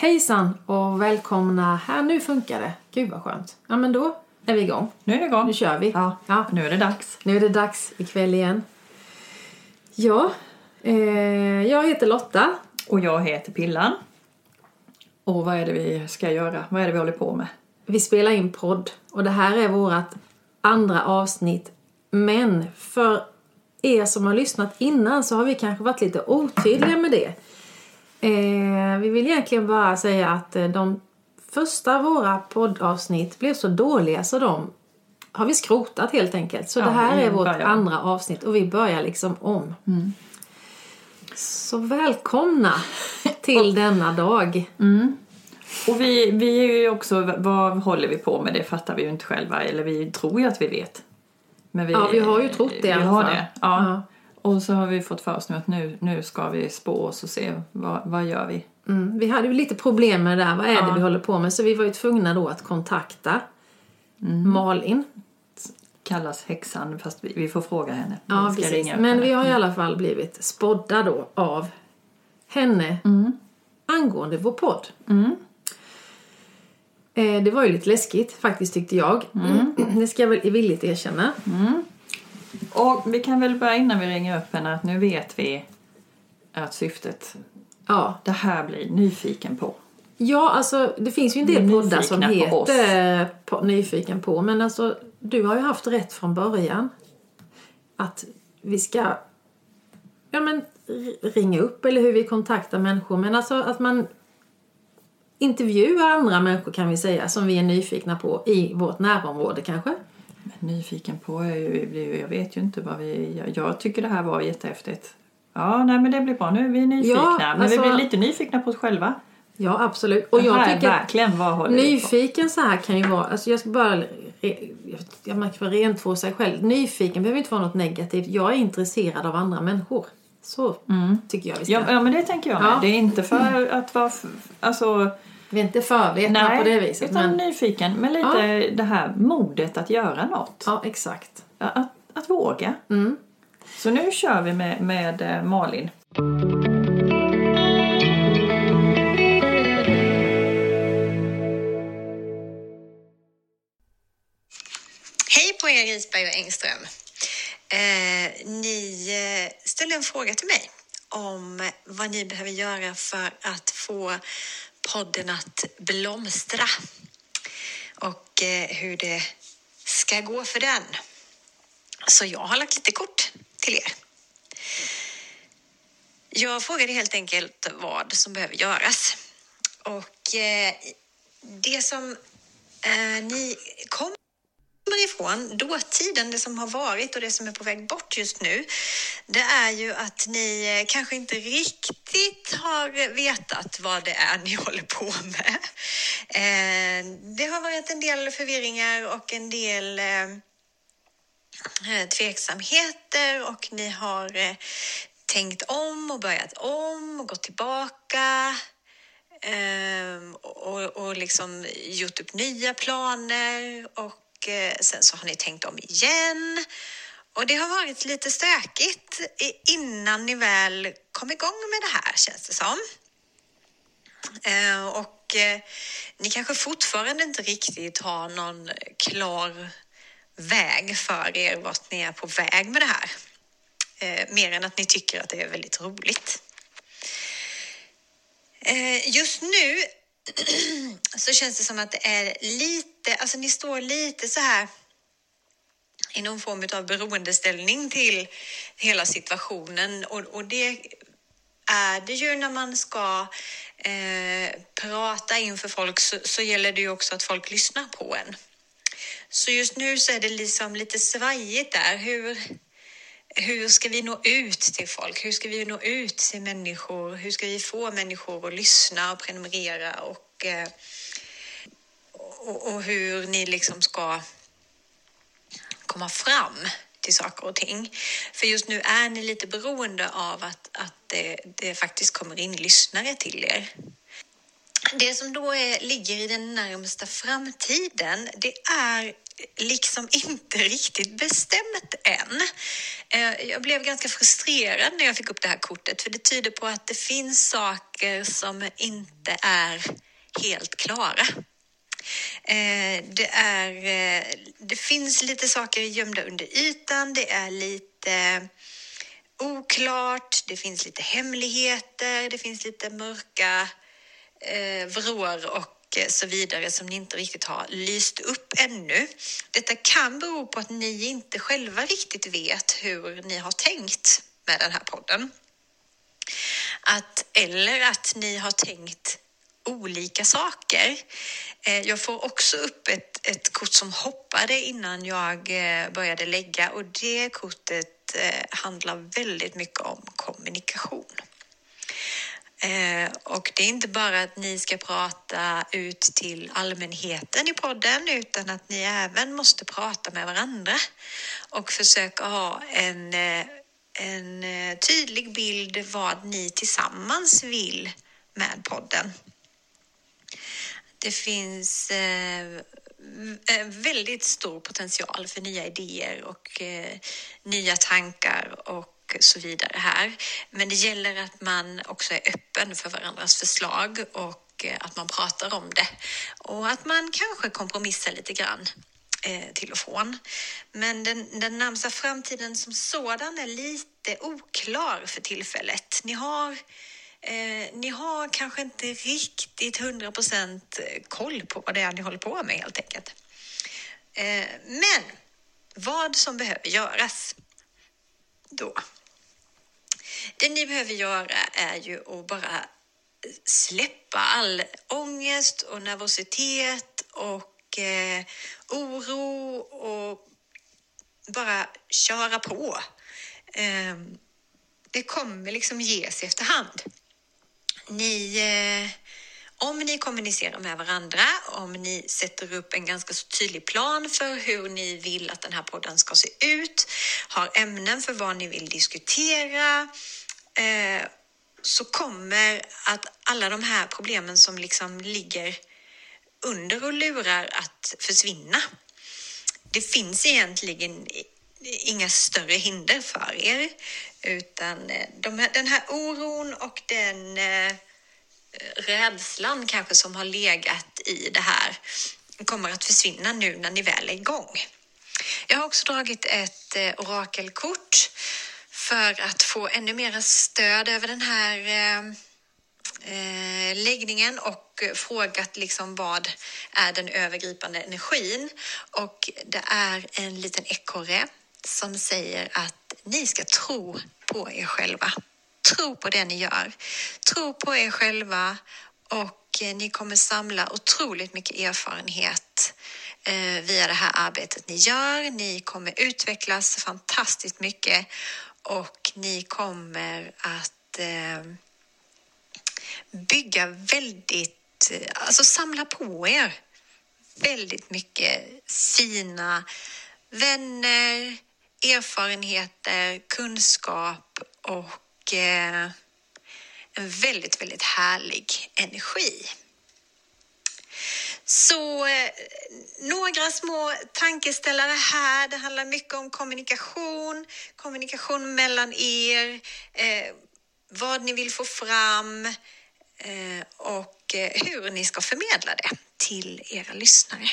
Hejsan och välkomna. Här, nu funkar det. Gud vad skönt. Ja, men då är vi igång. Nu är vi igång. Nu kör vi. Ja, Ja. nu är det dags. Nu är det dags ikväll igen. Ja, eh, jag heter Lotta. Och jag heter Pillan. Och vad är det vi ska göra? Vad är det vi håller på med? Vi spelar in podd och det här är vårt andra avsnitt. Men för er som har lyssnat innan så har vi kanske varit lite otydliga med det. Eh, vi vill egentligen bara säga att eh, de första våra poddavsnitt blev så dåliga så de har vi skrotat helt enkelt. Så Ja, det här är vårt börjar. andra avsnitt och vi börjar liksom om. Så välkomna till denna dag. Och vi, vi är ju också, vad håller vi på med? Det fattar vi ju inte själva. Eller vi tror ju att vi vet. Men vi, Ja, vi har ju trott det i alla fall. det, ja. Ja. Och så har vi fått för oss nu att nu, nu ska vi spå oss och se vad, vad gör vi? Mm, vi hade ju lite problem med det där. Vad är det Ja. vi håller på med? Så vi var ju tvungna då att kontakta Mm. Malin. Kallas häxan fast vi, vi får fråga henne. Ja, Vi precis. Men henne. vi har i alla fall blivit spådda då av henne angående vår podd. Eh, det var ju lite läskigt faktiskt tyckte jag. Det ska jag väl villigt erkänna. Och vi kan väl börja innan vi ringer upp henne att nu vet vi att syftet, Ja. det här blir nyfiken på. ja, alltså det finns ju en del poddar som heter på, Nyfiken på. Men alltså du har ju haft rätt från början. Att vi ska ja, men, ringa upp eller hur vi kontaktar människor. Men alltså att man intervjuar andra människor kan vi säga som vi är nyfikna på i vårt närområde kanske. Nyfiken på jag vet ju inte vad vi jag, tycker det här var jättehäftigt. Ja, nej men det blir bra. Nu är vi nyfikna. Ja, men alltså- vi blir lite nyfikna på oss själva. Ja, absolut. Och jag tycker verkligen vad håller nyfiken så här kan ju vara, alltså jag ska bara jag man kan rentvå sig själv. Nyfiken behöver inte vara något negativt. Jag är intresserad av andra människor. Så tycker jag vi ska. Ja, ja, men det tänker jag med. Ja. Det är inte för att vara... Alltså, Vi är inte förvetna nej, på det viset. utan Men, nyfiken. Men lite det här modet att göra något. ja, exakt. Att, att våga. Mm. Så nu kör vi med, med eh, Malin. Hej på er Risberg och Engström. Eh, ni eh, ställde en fråga till mig om vad ni behöver göra för att få podden att blomstra och eh, hur det ska gå för den. Så jag har lagt lite kort till er. Jag frågade helt enkelt vad som behöver göras. Och eh, det som eh, ni kom kommer ifrån, dåtiden, det som har varit och det som är på väg bort just nu, det är ju att ni eh, kanske inte riktigt har vetat vad det är ni håller på med. Eh, det har varit en del förvirringar och en del eh, tveksamheter och ni har tänkt om och börjat om och gått tillbaka och, och liksom gjort upp nya planer och och sen så har ni tänkt om igen. Och det har varit lite stökigt innan ni väl kom igång med det här känns det som. Eh, och eh, ni kanske fortfarande inte riktigt har någon klar väg för er vart ni är på väg med det här. Mer än att ni tycker att det är väldigt roligt. Just nu så känns det som att det är lite, alltså ni står lite så här i någon form av beroendeställning till hela situationen och, och det är det ju när man ska eh, prata inför folk så, så gäller det ju också att folk lyssnar på en. Så just nu så är det liksom lite svajigt där. Hur, hur ska vi nå ut till folk? Hur ska vi nå ut till människor? Hur ska vi få människor att lyssna och prenumerera och, eh, och, och hur ni liksom ska komma fram till saker och ting. För just nu är ni lite beroende av att, att det, det faktiskt kommer in lyssnare till er. Det som då är, ligger i den närmsta framtiden, det är liksom inte riktigt bestämt än. Eh, jag blev ganska frustrerad när jag fick upp det här kortet för det tyder på att det finns saker som inte är helt klara. Eh, det, är, eh, det finns lite saker gömda under ytan, det är lite oklart, det finns lite hemligheter, det finns lite mörka eh, vrår och eh, så vidare som ni inte riktigt har lyst upp ännu. Detta kan bero på att ni inte själva riktigt vet hur ni har tänkt med den här podden. Att, eller att ni har tänkt olika saker. Eh, jag får också upp ett, ett kort som hoppade innan jag eh, började lägga och det kortet eh, handlar väldigt mycket om kommunikation. Och det är inte bara att ni ska prata ut till allmänheten i podden utan att ni även måste prata med varandra och försöka ha en, en tydlig bild vad ni tillsammans vill med podden. Det finns eh, eh, väldigt stor potential för nya idéer och eh, nya tankar och så vidare här. Men det gäller att man också är öppen för varandras förslag och eh, att man pratar om det och att man kanske kompromissar lite grann eh, till och från. Men den, den närmsta framtiden som sådan är lite oklar för tillfället. Ni har Eh, ni har kanske inte riktigt 100 procent eh, koll på vad det är ni håller på med helt enkelt. Eh, men vad som behöver göras då. Det ni behöver göra är ju att bara släppa all ångest och nervositet och eh, oro och bara köra på. Eh, det kommer liksom ges efterhand. Ni eh, om ni kommunicerar med varandra, om ni sätter upp en ganska så tydlig plan för hur ni vill att den här podden ska se ut, har ämnen för vad ni vill diskutera, eh, så kommer att alla de här problemen som liksom ligger under och lurar att försvinna. Det finns egentligen inga större hinder för er, utan eh, de här, den här oron och den eh, rädslan kanske som har legat i det här kommer att försvinna nu när ni väl är igång. Jag har också dragit ett eh, orakelkort för att få ännu mer stöd över den här eh, eh, läggningen och frågat liksom vad är den övergripande energin. Och det är en liten ekorre som säger att ni ska tro på er själva. Tro på det ni gör. Tro på er själva och eh, ni kommer samla otroligt mycket erfarenhet eh, via det här arbetet ni gör. Ni kommer utvecklas fantastiskt mycket och ni kommer att eh, bygga väldigt, alltså samla på er väldigt mycket fina vänner, erfarenheter, kunskap och eh, en väldigt, väldigt härlig energi. Så eh, några små tankeställare här. Det handlar mycket om kommunikation, kommunikation mellan er, eh, vad ni vill få fram eh, och eh, hur ni ska förmedla det till era lyssnare.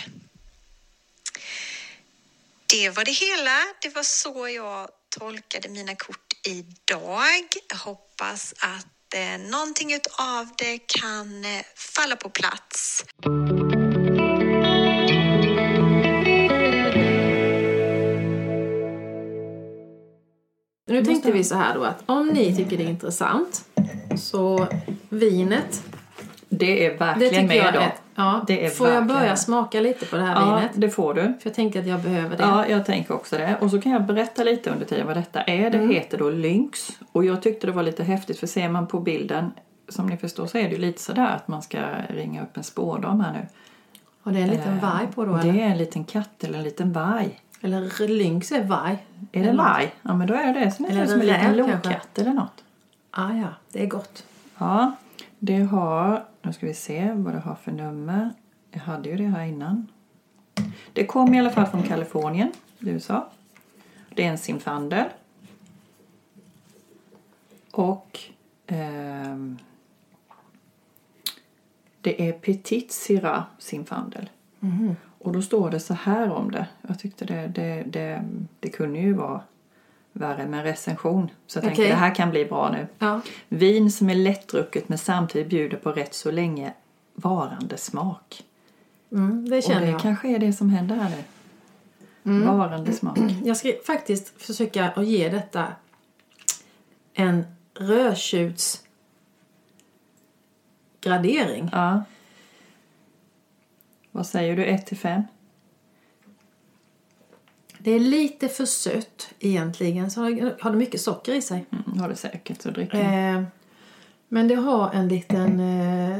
Det var det hela. Det var så jag tolkade mina kort idag. Jag hoppas att eh, någonting av det kan eh, falla på plats. Nu tänkte vi så här då att om ni tycker det är intressant så vinet det är verkligen med då. Är, ja, det är får jag börja smaka lite på det här ja, vinet? det får du. För jag tänker att jag behöver det. Ja, jag tänker också det. Och så kan jag berätta lite under tiden vad detta är. Det mm. heter då Lynx. Och jag tyckte det var lite häftigt för ser man på bilden som ni förstår så är det ju lite sådär att man ska ringa upp en spårdam här nu. Och det är en liten eh, varg på då eller? Det är en liten katt eller en liten varg. Eller lynx är varg. Är det varg? Ja men då är det det. Så eller som en liten lokatt eller något. Ah, ja, det är gott. Ja, det har nu ska vi se vad det har för nummer. Jag hade ju det här innan. Det kom i alla fall från Kalifornien, USA. Det är en Zinfandel. Och ehm, det är Petit Syrah Zinfandel. Och då står det så här om det. Jag tyckte det, det, det, det kunde ju vara värre med recension. Så jag tänkte Okej. det här kan bli bra nu. Ja. Vin som är lättdrucket men samtidigt bjuder på rätt så länge varande smak. Mm, det Och känner det jag. kanske är det som händer här nu. Varande smak. Jag ska faktiskt försöka att ge detta en rödtjutsgradering. Ja. Vad säger du? 1 till 5? Det är lite för sött egentligen. Så har det mycket socker i sig. Mm, har det säkert så dricker Eh, men det har en liten eh,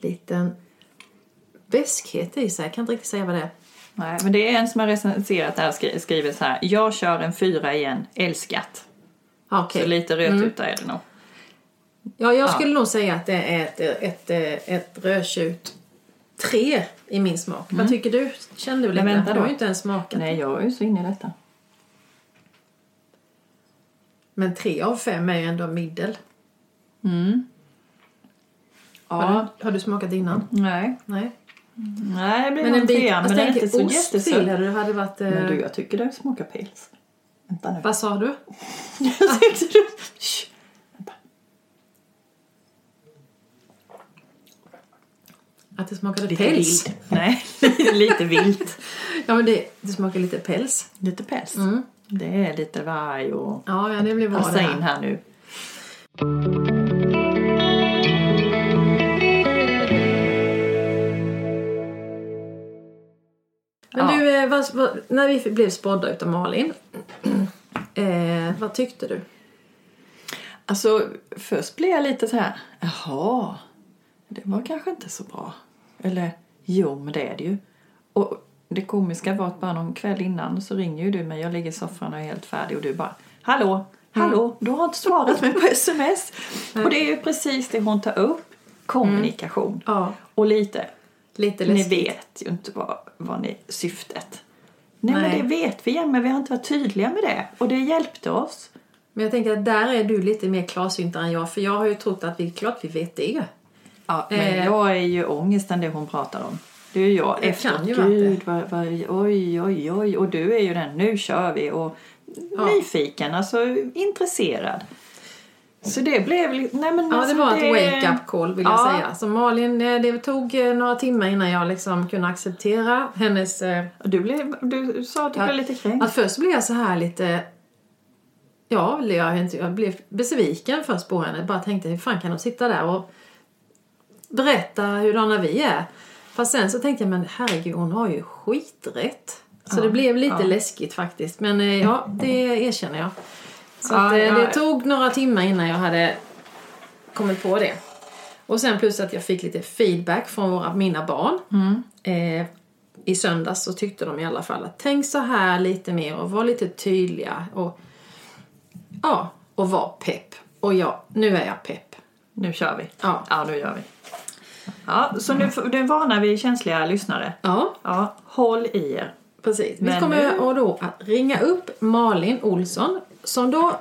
liten beskhet i sig. Jag kan inte riktigt säga vad det är. Nej, men det är en som har recenserat det här skri- skriver så här. Jag kör en fyra igen, älskat. Ah, okej. Så lite rödtuta är det nog. Ja, jag skulle nog säga att det är ett, ett, ett, ett rödtjut tre i min smak. Vad tycker du? Kände du lite? Vänta du har ju inte ens smakat. Nej, jag är ju så inne i detta. Men tre av fem är ju ändå middel. Har, Ja, du, har du smakat innan? nej. Nej. Nej, det blir Men en bit, trea, men den är inte så jättesöt. hade det hade varit... Eh, Men du, jag tycker det smakar pils. Vänta nu. Vad sa du? Jag tyckte du... Shh. Vänta. Att det smakade Lite päls? vilt. Nej, lite vilt. Ja, men det, det smakar lite päls. Lite päls. Det är lite varg och Ja, ja det blir passa det in här. här nu. Men Ja. du, eh, vad, vad, när vi blev spådda utav Malin. eh, vad tyckte du? Alltså, först blev jag lite så här, jaha, det var kanske inte så bra. Eller, jo, men det är det ju. Och det komiska var att bara någon kväll innan så ringer ju du mig, jag ligger i soffan och är helt färdig och du bara, hallå, hallå, du har inte svarat mig på sms. Och det är ju precis det hon tar upp, kommunikation. Ja, Och lite, lite ni läskigt. vet ju inte vad, vad ni, syftet. Nej, Nej. men det vet vi men vi har inte varit tydliga med det. Och det hjälpte oss. Men jag tänker att där är du lite mer klarsyntare än jag. För jag har ju trott att vi, klart vi vet det. Ja, men Eh. jag är ju ångesten det hon pratar om. Du är jag. Det Efter, ju gud, vad, vad, oj, oj, oj. Och du är ju den, nu kör vi. Och nyfiken, alltså intresserad. Så det blev nej men Ja, alltså, det var ett wake-up call vill jag Ja. säga. Så Malin, eh, det tog eh, några timmar innan jag liksom kunde acceptera hennes... Du, blev, du sa att du Ja. blev lite kränkt. Att först blev jag så här lite... Ja, jag, jag blev besviken först på henne. Bara tänkte, hur fan kan hon sitta där och berätta hurdana vi är? Fast sen så tänkte jag, men herregud, hon har ju skiträtt. Så det blev lite läskigt faktiskt. Men eh, ja, det erkänner jag. Så Ja, att, eh, ja. det tog några timmar innan jag hade kommit på det. Och sen plus att jag fick lite feedback från våra, mina barn. Eh, I söndags så tyckte de i alla fall att tänk så här lite mer och var lite tydliga. Och, ja, och var pepp. Och ja, nu är jag pepp. Nu kör vi. Ja. ja nu gör vi. Ja, så nu, nu varnar vi känsliga lyssnare. Ja, Ja, håll i er. precis. Vi Men kommer nu- då att ringa upp Malin Olsson som då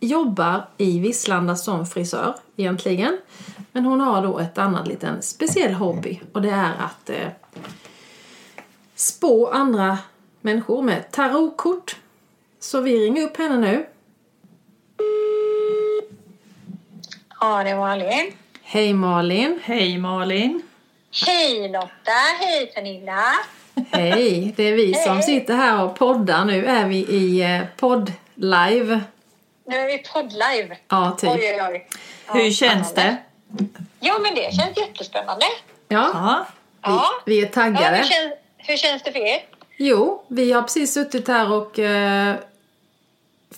jobbar i Visslanda som frisör egentligen. Men hon har då ett annat liten speciell hobby och det är att eh, spå andra människor med tarotkort. Så vi ringer upp henne nu. Ja, det var Malin. Hej Malin! Hej Malin. Hej Lotta, hej Pernilla. Hej! Det är vi som Hej. sitter här och poddar. Nu är vi i eh, podd live. Nu är vi podd-live. Ja, typ. Oj, oj, oj. Ja, Hur känns det? Jo, men det känns jättespännande. Ja, Ja. Ja. vi är ja taggade. hur, känns, hur känns det för er? Jo, vi har precis suttit här och eh,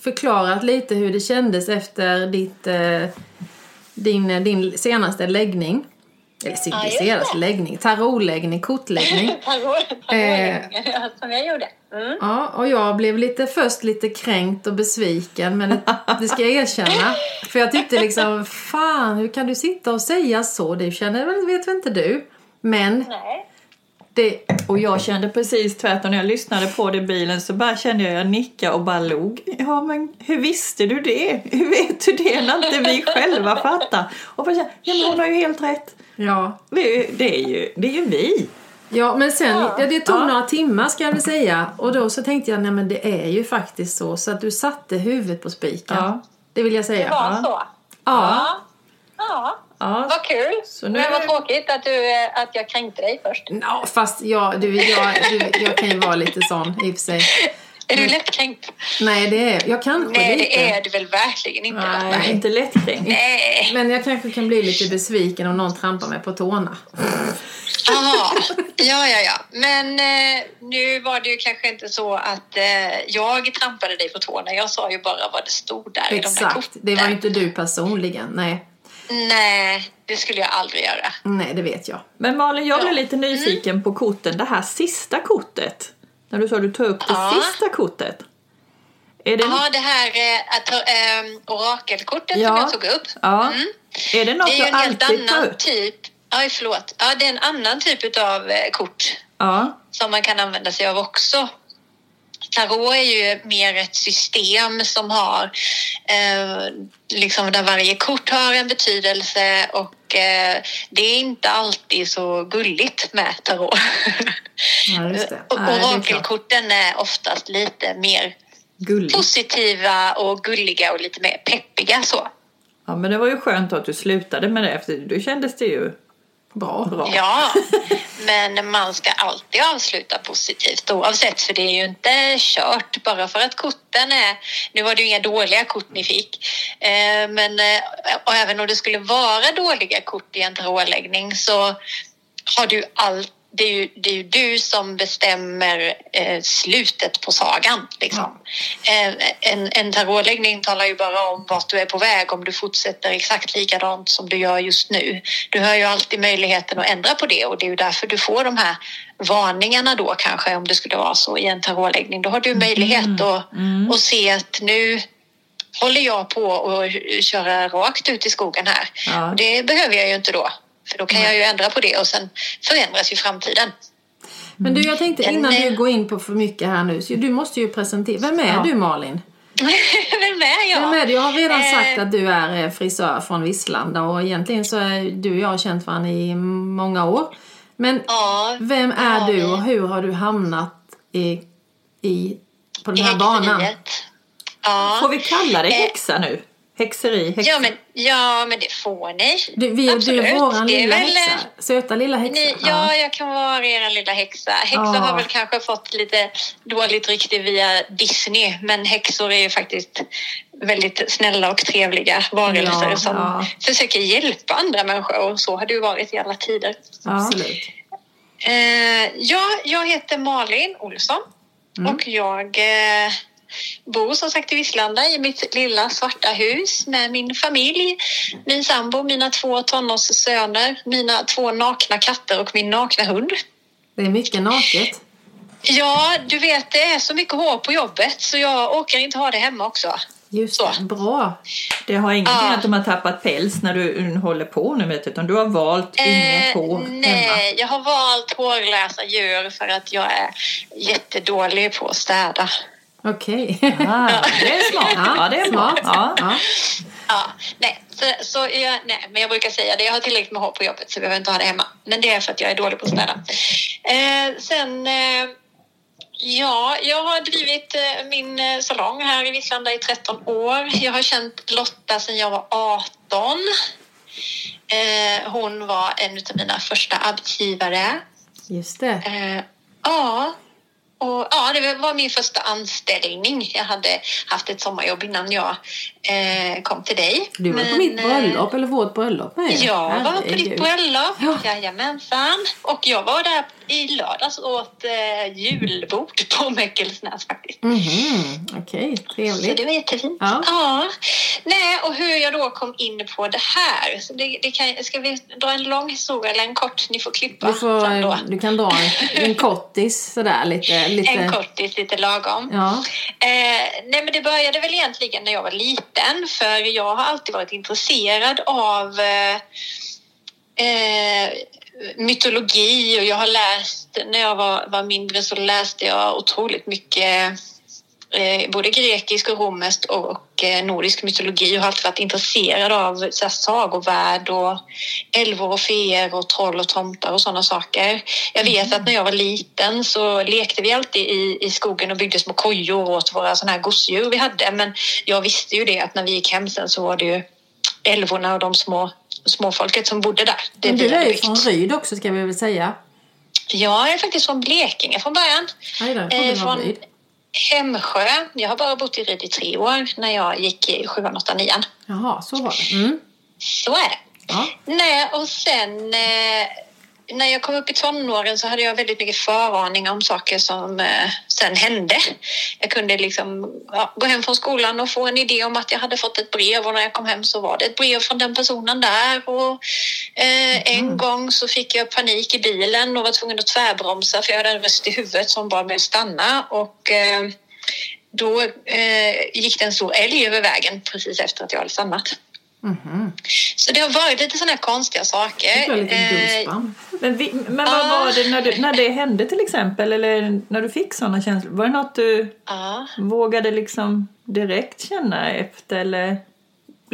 förklarat lite hur det kändes efter ditt, eh, din, din senaste läggning. Eller sin Ja, senaste läggning, tarotläggning, kortläggning. Tarot- tarotläggningen som jag gjorde. Mm. Ja, och jag blev lite, först lite kränkt och besviken, men det, det ska jag erkänna. För jag tyckte liksom, fan hur kan du sitta och säga så? Det känner väl, vet väl inte du? Men Nej. Det, Och jag kände precis tvärtom. När jag lyssnade på det i bilen så bara kände jag jag nicka och bara log. Ja, men hur visste du det? Hur vet du det när inte vi själva fattar? Och bara kände, ja men hon har ju helt rätt. ja. Det är ju, det är ju, det är ju vi. Ja, men sen, Ja. ja. det tog Ja. några timmar ska jag väl säga. Och då så tänkte jag, nej men det är ju faktiskt så. Så att du satte huvudet på spiken. Ja. Det vill jag Det säga. var Ja. så. Ja. Ja, Ja, vad kul. Så nu- Men vad tråkigt att, du, att jag kränkte dig först. Ja, fast jag, du, jag, du, jag kan ju vara lite sån i och för sig. Är du lättkränkt? Nej, det är jag kanske Nej, lite. det är du väl verkligen inte. va? nej, inte lättkränkt. Nej. Men jag kanske kan bli lite besviken om någon trampar mig på tårna. Jaha, ja, ja, ja. Men eh, nu var det ju kanske inte så att eh, jag trampade dig på tårna. Jag sa ju bara vad det stod där i de där Exakt. korten. Det var ju inte du personligen. Nej, Nej, det skulle jag aldrig göra. nej det vet jag. Men Malin, jag blev Ja. lite nyfiken på korten. Det här sista kortet. När du sa att du tog upp det Ja. sista kortet. Är det, Ja, det här att, eh, orakelkortet Ja. som jag tog upp. ja. Mm. är det något Det är en helt tar annan typ. Aj, förlåt. Ja, det är en annan typ av eh, kort Ja. som man kan använda sig av också. Tarot är ju mer ett system som har eh, liksom där varje kort har en betydelse och eh, det är inte alltid så gulligt med tarot. Ja, det. Och det. Orakelkorten är oftast lite mer Gulligt. positiva och gulliga och lite mer peppiga så. Ja, men det var ju skönt att du slutade med det efter då kändes det ju Bra. bra. Ja, men man ska alltid avsluta positivt oavsett för det är ju inte kört bara för att korten är... Nu var det ju inga dåliga kort ni fick, eh, men eh, och även om det skulle vara dåliga kort i en tarotläggning så har du allt det är, ju, det är ju du som bestämmer eh, slutet på sagan. Liksom. Eh, en, en tarotläggning talar ju bara om vart du är på väg om du fortsätter exakt likadant som du gör just nu. Du har ju alltid möjligheten att ändra på det och det är ju därför du får de här varningarna då kanske om det skulle vara så i en tarotläggning. Då har du möjlighet att, att se att nu håller jag på att köra rakt ut i skogen här. Ja. Och det behöver jag ju inte då. För då kan jag ju ändra på det och sen förändras ju framtiden. Men du, jag tänkte Den innan du går in på för mycket här nu, så du måste ju presentera. Vem är Ja. du Malin? Vem är jag? Vem är du? Jag har redan Eh. sagt att du är eh, frisör från Visslanda och egentligen så är du och jag har känt varandra i många år. Men Ja, vem är ja, du och hur har du hamnat i, i, på den här banan? Ja. Får vi kalla dig Eh. häxa nu? Häxeri, häxa. Ja, men, ja, men det får ni. Du, vi, du Absolut. är våran Det är lilla väl, häxa. eh, Söta lilla häxa. Ni, ja, jag kan vara er lilla häxa. Häxor Ja. har väl kanske fått lite dåligt rykte via Disney, men häxor är ju faktiskt väldigt snälla och trevliga varelser Ja, som ja. försöker hjälpa andra människor och så har det ju varit i alla tider. Absolut. Eh, ja, jag heter Malin Olsson Mm. och jag eh, bor som sagt i Visslanda i mitt lilla svarta hus med min familj, min sambo, mina två tonårssöner, mina två nakna katter och min nakna hund. Det är mycket naket. Ja, du vet det är så mycket hår på jobbet så jag orkar inte ha det hemma också. Just Så. det. Bra. Det har ingenting Ja. att de har tappat päls när du håller på nu vet du, utan du har valt inget hår hemma. Eh, nej, jag har valt hårlösa djur för att jag är jättedålig på att städa. Okej. Ah, det är smart. Ja, det är smart. Ja. Ja. Ja, nej, så, så jag, nej, men jag brukar säga det. Jag har tillräckligt med hår på jobbet så jag behöver inte ha det hemma. Men det är för att jag är dålig på att städa. Eh, sen, eh, ja, jag har drivit eh, min eh, salong här i Vislanda i 13 år. Jag har känt Lotta sedan jag var 18. Eh, hon var en av mina första arbetsgivare. Just det. Eh, ja. Och, ja, det var min första anställning. Jag hade haft ett sommarjobb innan jag eh, kom till dig. Du var på Men, mitt eh, bröllop, eller vårt bröllop med. Jag var på Herregud. ditt bröllop, Ja. jajamensan. Och jag var där i lördags åt eh, julbord på Mäckelsnäs faktiskt. Mhm, Okej, Så trevligt. det var jättefint. Ja. Nej, och hur jag då kom in på det här. Så det, det kan, ska vi dra en lång historia eller en kort? Ni får klippa Du, får, du kan dra en, en kortis sådär lite. lite. En kortis, lite lagom. Ja. Eh, nej, men det började väl egentligen när jag var liten för jag har alltid varit intresserad av eh, eh, mytologi och jag har läst, när jag var, var mindre så läste jag otroligt mycket både grekisk och romersk och, eh, nordisk mytologi och har alltid varit intresserad av så här, sagovärld och älvor och feer och troll och tomtar och sådana saker. Jag vet att när jag var liten så lekte vi alltid i, i skogen och byggde små kojor åt våra sådana här gosedjur vi hade men jag visste ju det att när vi gick hem sen så var det ju älvorna och de små småfolket som bodde där. Det Men du är ju från Ryd också ska vi väl säga. Jag är faktiskt från Blekinge från början. Eh, vara från Ryd. Hemsjö. Jag har bara bott i Ryd i tre år när jag gick i sjuan, åttan, nian. Jaha, så var det. Mm. Så är det. Ja. Nej, och sen eh, när jag kom upp i tonåren så hade jag väldigt mycket föraning om saker som eh, sen hände. Jag kunde liksom ja, gå hem från skolan och få en idé om att jag hade fått ett brev och när jag kom hem så var det ett brev från den personen där. Och, eh, En gång så fick jag panik i bilen och var tvungen att tvärbromsa för jag hade en röst i huvudet som bad mig stanna. Och, eh, då eh, gick det en stor älg över vägen precis efter att jag hade stannat. Mhm. Så det har varit lite sådana här konstiga saker. Det lite Eh. Men, vi, men vad Ah. var det när, du, när det hände till exempel? Eller när du fick sådana känslor? Var det något du vågade liksom direkt känna efter? Eller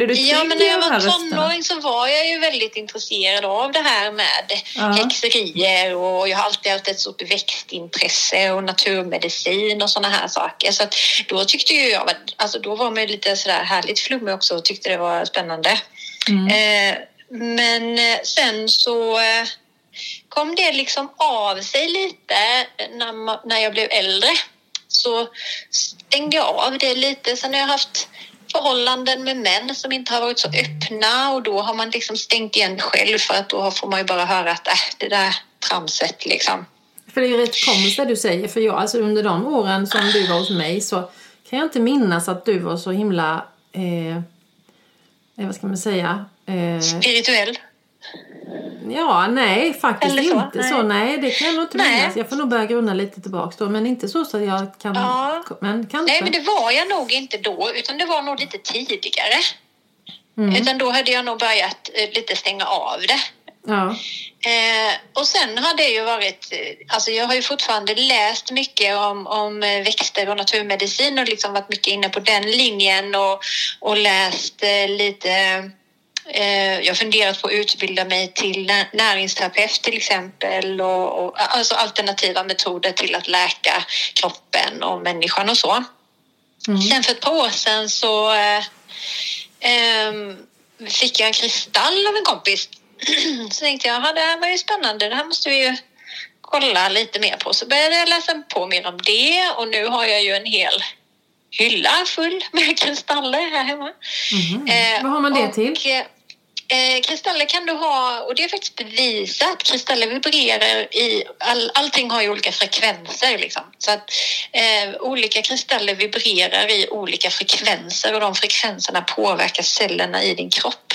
blev du ja, men när jag var tonåring så var jag ju väldigt intresserad av det här med Ja. häxerier och jag har alltid haft ett stort växtintresse och naturmedicin och sådana här saker. Så då tyckte ju jag, alltså då var man ju lite sådär härligt flummig också och tyckte det var spännande. Mm. Eh, men eh, sen så eh, kom det liksom av sig lite när, när jag blev äldre. Så stängde jag av det lite. Sen har jag haft förhållanden med män som inte har varit så öppna och då har man liksom stängt igen själv för att då får man ju bara höra att äh, det där tramset liksom. För det är ju rätt komiskt det du säger. För jag, alltså under de åren som du var hos mig så kan jag inte minnas att du var så himla... Eh, eh, vad ska man säga? Eh, Spirituell. Ja, nej faktiskt Eller så, inte nej. så. Nej, det kan jag nog inte Nej. minnas. Jag får nog börja grunna lite tillbaks då. Men inte så så att jag kan... Ja. Men kanske. Nej, men det var jag nog inte då, utan det var nog lite tidigare. Mm. Utan då hade jag nog börjat eh, lite stänga av det. Ja. Eh, och sen har det ju varit, eh, alltså jag har ju fortfarande läst mycket om, om eh, växter och naturmedicin och liksom varit mycket inne på den linjen och, och läst eh, lite jag har funderat på att utbilda mig till nä- näringsterapeut till exempel och, och alltså alternativa metoder till att läka kroppen och människan och så. Mm. Sen för ett par år sedan så eh, ehm, fick jag en kristall av en kompis. så tänkte jag, "Ja, det här var ju spännande, det här måste vi ju kolla lite mer på. Så började jag läsa på mer om det och nu har jag ju en hel hylla full med kristaller här hemma. Mhm. Eh, Vad har man det och, till? Eh, kristaller kan du ha, och det är faktiskt bevisat, kristaller vibrerar i, all, allting har ju olika frekvenser liksom. Så att eh, olika kristaller vibrerar i olika frekvenser och de frekvenserna påverkar cellerna i din kropp.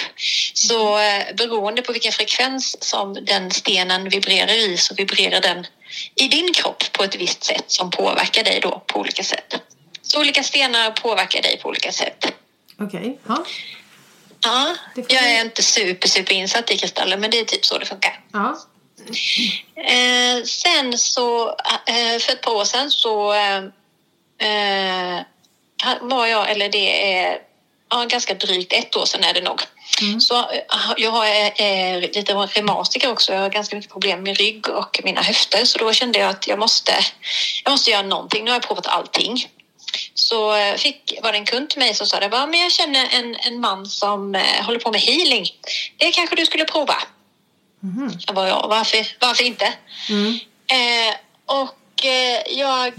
Så eh, beroende på vilken frekvens som den stenen vibrerar i så vibrerar den i din kropp på ett visst sätt som påverkar dig då på olika sätt. Så olika stenar påverkar dig på olika sätt. Okej. Ja. Ja, jag är inte super, super insatt i kristaller men det är typ så det funkar. ja. Eh, sen så, eh, för ett par år sedan så eh, eh, var jag, eller det är ja, ganska drygt ett år sedan är det nog. Så eh, jag har eh, lite reumatiker också. Jag har ganska mycket problem med rygg och mina höfter. Så då kände jag att jag måste, jag måste göra någonting. Nu har jag provat allting. Så eh, fick, var det en kund till mig som sa det, "Va, men jag känner en, en man som eh, håller på med healing. Det kanske du skulle prova. Jag bara, ja, varför, varför inte? Mm. Eh, och eh, jag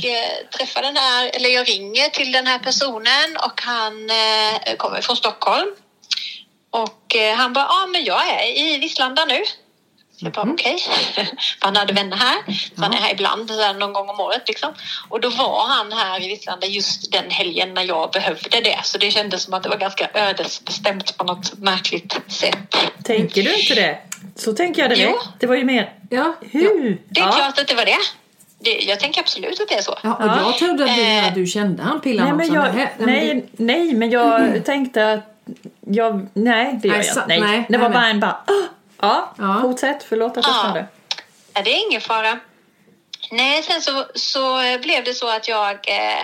träffar den här, eller jag ringer till den här personen och han eh, kommer från Stockholm. Och han bara, ja ah, men jag är i Vislanda nu. Jag bara okej. För han hade vänner här. Så han är här ibland, någon gång om året liksom. Och då var han här i Vislanda just den helgen när jag behövde det. Så det kändes som att det var ganska ödesbestämt på något märkligt sätt. Tänker du inte det? Så tänker jag det Jo. med. Det var ju mer... Ja. Hur? Det är ja. klart att det var det. det. Jag tänker absolut att det är så. Ja, och Ja. jag trodde att du, Eh. du kände han pillan Nej, men jag, Nej, nej, nej, men jag tänkte att jag... Nej, det gör jag inte. Nej. nej, det var nej, bara nej. en bara... "Ah!" Ja, Ja. fortsätt. Förlåt att jag Ja. störde. Ja, det är ingen fara. Nej, sen så, så blev det så att jag... Eh,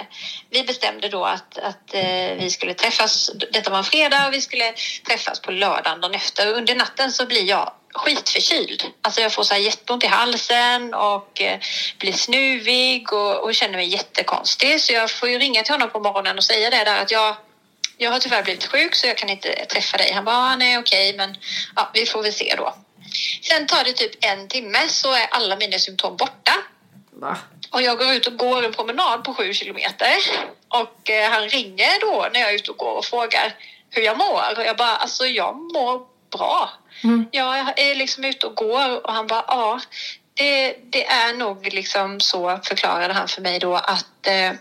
vi bestämde då att, att eh, vi skulle träffas. Detta var en fredag och vi skulle träffas på lördagen dagen efter. Och under natten så blir jag skitförkyld. Alltså jag får så här jätteont i halsen och eh, blir snuvig och, och känner mig jättekonstig. Så jag får ju ringa till honom på morgonen och säga det där att jag jag har tyvärr blivit sjuk så jag kan inte träffa dig. Han bara, ah, nej okej, men ja, vi får väl se då. Sen tar det typ en timme så är alla mina symptom borta. Va? Och jag går ut och går en promenad på sju kilometer. Och eh, han ringer då när jag är ute och går och frågar hur jag mår. Och jag bara, alltså jag mår bra. Mm. Jag är liksom ute och går och han bara, ja. Det, det är nog liksom så, förklarade han för mig då, att eh, eh,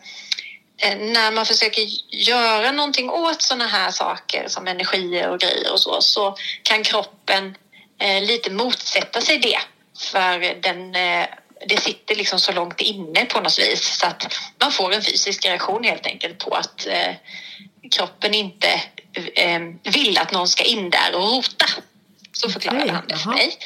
när man försöker göra någonting åt sådana här saker som energier och grejer och så, så kan kroppen eh, lite motsätta sig det. För den, eh, det sitter liksom så långt inne på något vis så att man får en fysisk reaktion helt enkelt på att eh, kroppen inte eh, vill att någon ska in där och rota. Så förklarade Okej, han det för mig.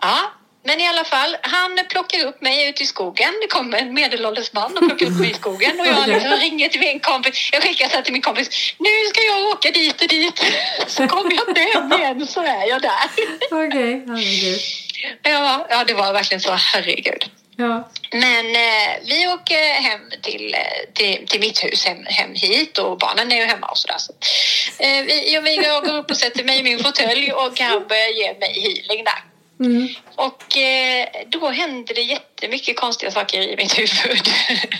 Ja, men i alla fall, han plockar upp mig ut i skogen. Det kommer en medelålders man och plockar upp mig i skogen och jag liksom ringer till min kompis. Jag skickar så till min kompis. Nu ska jag åka dit och dit. Så kommer jag inte hem igen så är jag där. Okej, herregud. Ja, ja, det var verkligen så. Herregud. Ja. Men eh, vi åker hem till, eh, till, till mitt hus, hem, hem hit och barnen är ju hemma och sådär. Så, eh, vi, jag, jag går upp och sätter mig i min fåtölj och han börjar ge mig healing där. Mm. Och eh, då händer det jättemycket konstiga saker i mitt huvud.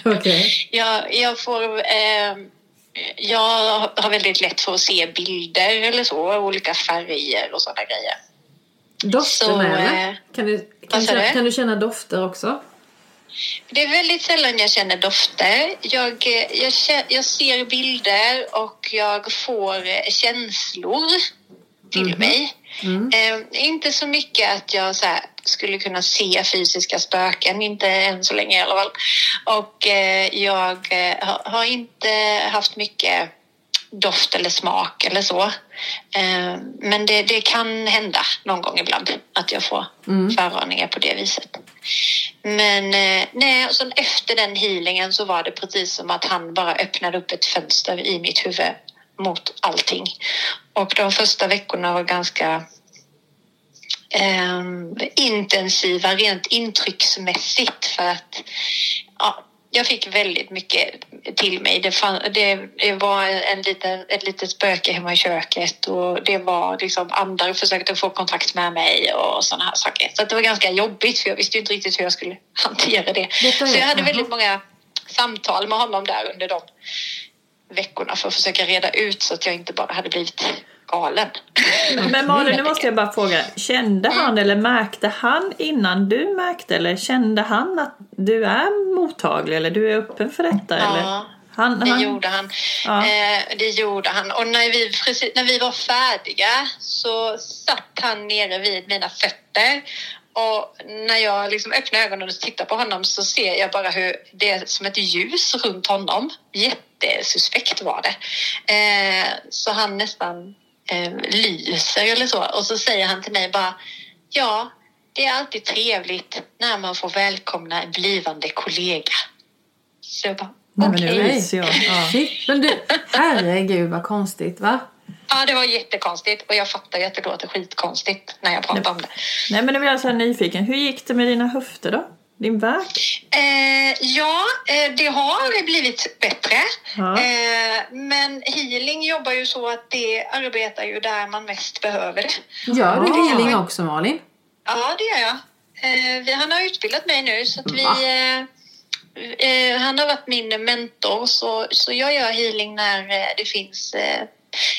Okej. jag, jag får... Eh, jag har väldigt lätt för att se bilder eller så, olika färger och sådana grejer. Dofter Så, med eh? Kan du, kan, du känna, kan du känna dofter också? Det är väldigt sällan jag känner dofter. Jag, eh, jag, jag ser bilder och jag får eh, känslor till Mhm. mig. Mm. Eh, inte så mycket att jag så här, skulle kunna se fysiska spöken, inte än så länge i alla fall. Och eh, jag eh, har, inte haft mycket doft eller smak eller så. Eh, men det, det kan hända någon gång ibland att jag får Mm. förvarningar på det viset. Men eh, nej, och sen efter den healingen så var det precis som att han bara öppnade upp ett fönster i mitt huvud mot allting. Och de första veckorna var ganska ehm, intensiva rent intrycksmässigt för att ja, jag fick väldigt mycket till mig. Det, fann, det, det var en liten, ett litet spöke hemma i köket och det var liksom andra försökte få kontakt med mig och sådana här saker. Så det var ganska jobbigt för jag visste inte riktigt hur jag skulle hantera det. Är- Så jag hade väldigt många samtal med honom där under de veckorna för att försöka reda ut så att jag inte bara hade blivit galen. Men Malin, nu måste jag bara fråga. Kände Mm. han eller märkte han innan du märkte eller kände han att du är mottaglig eller du är öppen för detta? Ja, eller? Han, Det han, gjorde han. Ja. Eh, det gjorde han. Och när vi, precis, när vi var färdiga så satt han nere vid mina fötter. Och när jag liksom öppnar ögonen och tittar på honom så ser jag bara hur det är som ett ljus runt honom. Jättesuspekt var det. Eh, så han nästan eh, lyser eller så. Och så säger han till mig bara Ja, det är alltid trevligt när man får välkomna en blivande kollega. Så jag bara Nej, men nu okej. ryser jag. Ja. Men du, herregud vad konstigt va? Ja, det var jättekonstigt och jag fattar ju att det låter skitkonstigt när jag pratar om det. Nej men nu blir jag så här nyfiken. Hur gick det med dina höfter då? Din värk? Eh, ja, eh, det har blivit bättre. Ja. Eh, men healing jobbar ju så att det arbetar ju där man mest behöver det. Gör du Ja. healing också Malin? Ja, det gör jag. Eh, vi, han har utbildat mig nu så att vi... Eh, eh, han har varit min mentor så, så jag gör healing när det finns...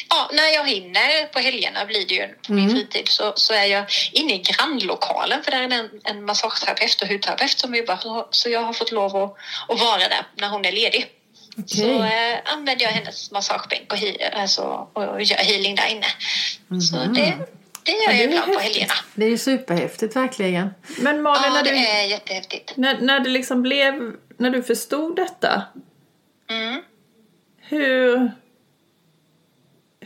Ja, när jag hinner. På helgerna blir det ju på min Mm. fritid så, så är jag inne i grannlokalen för där är det en, en massageterapeut och hudterapeut som jobbar så, så jag har fått lov att, att vara där när hon är ledig. Så Okej. eh, använder jag hennes massagebänk och, he, alltså, och gör healing där inne. Så Mhm. det, det gör Ja, det är jag ibland på helgerna. Det är ju superhäftigt verkligen. Men Malin, Ja, när, det du, är jättehäftigt. när, när det liksom blev, när du förstod detta, Mm. hur,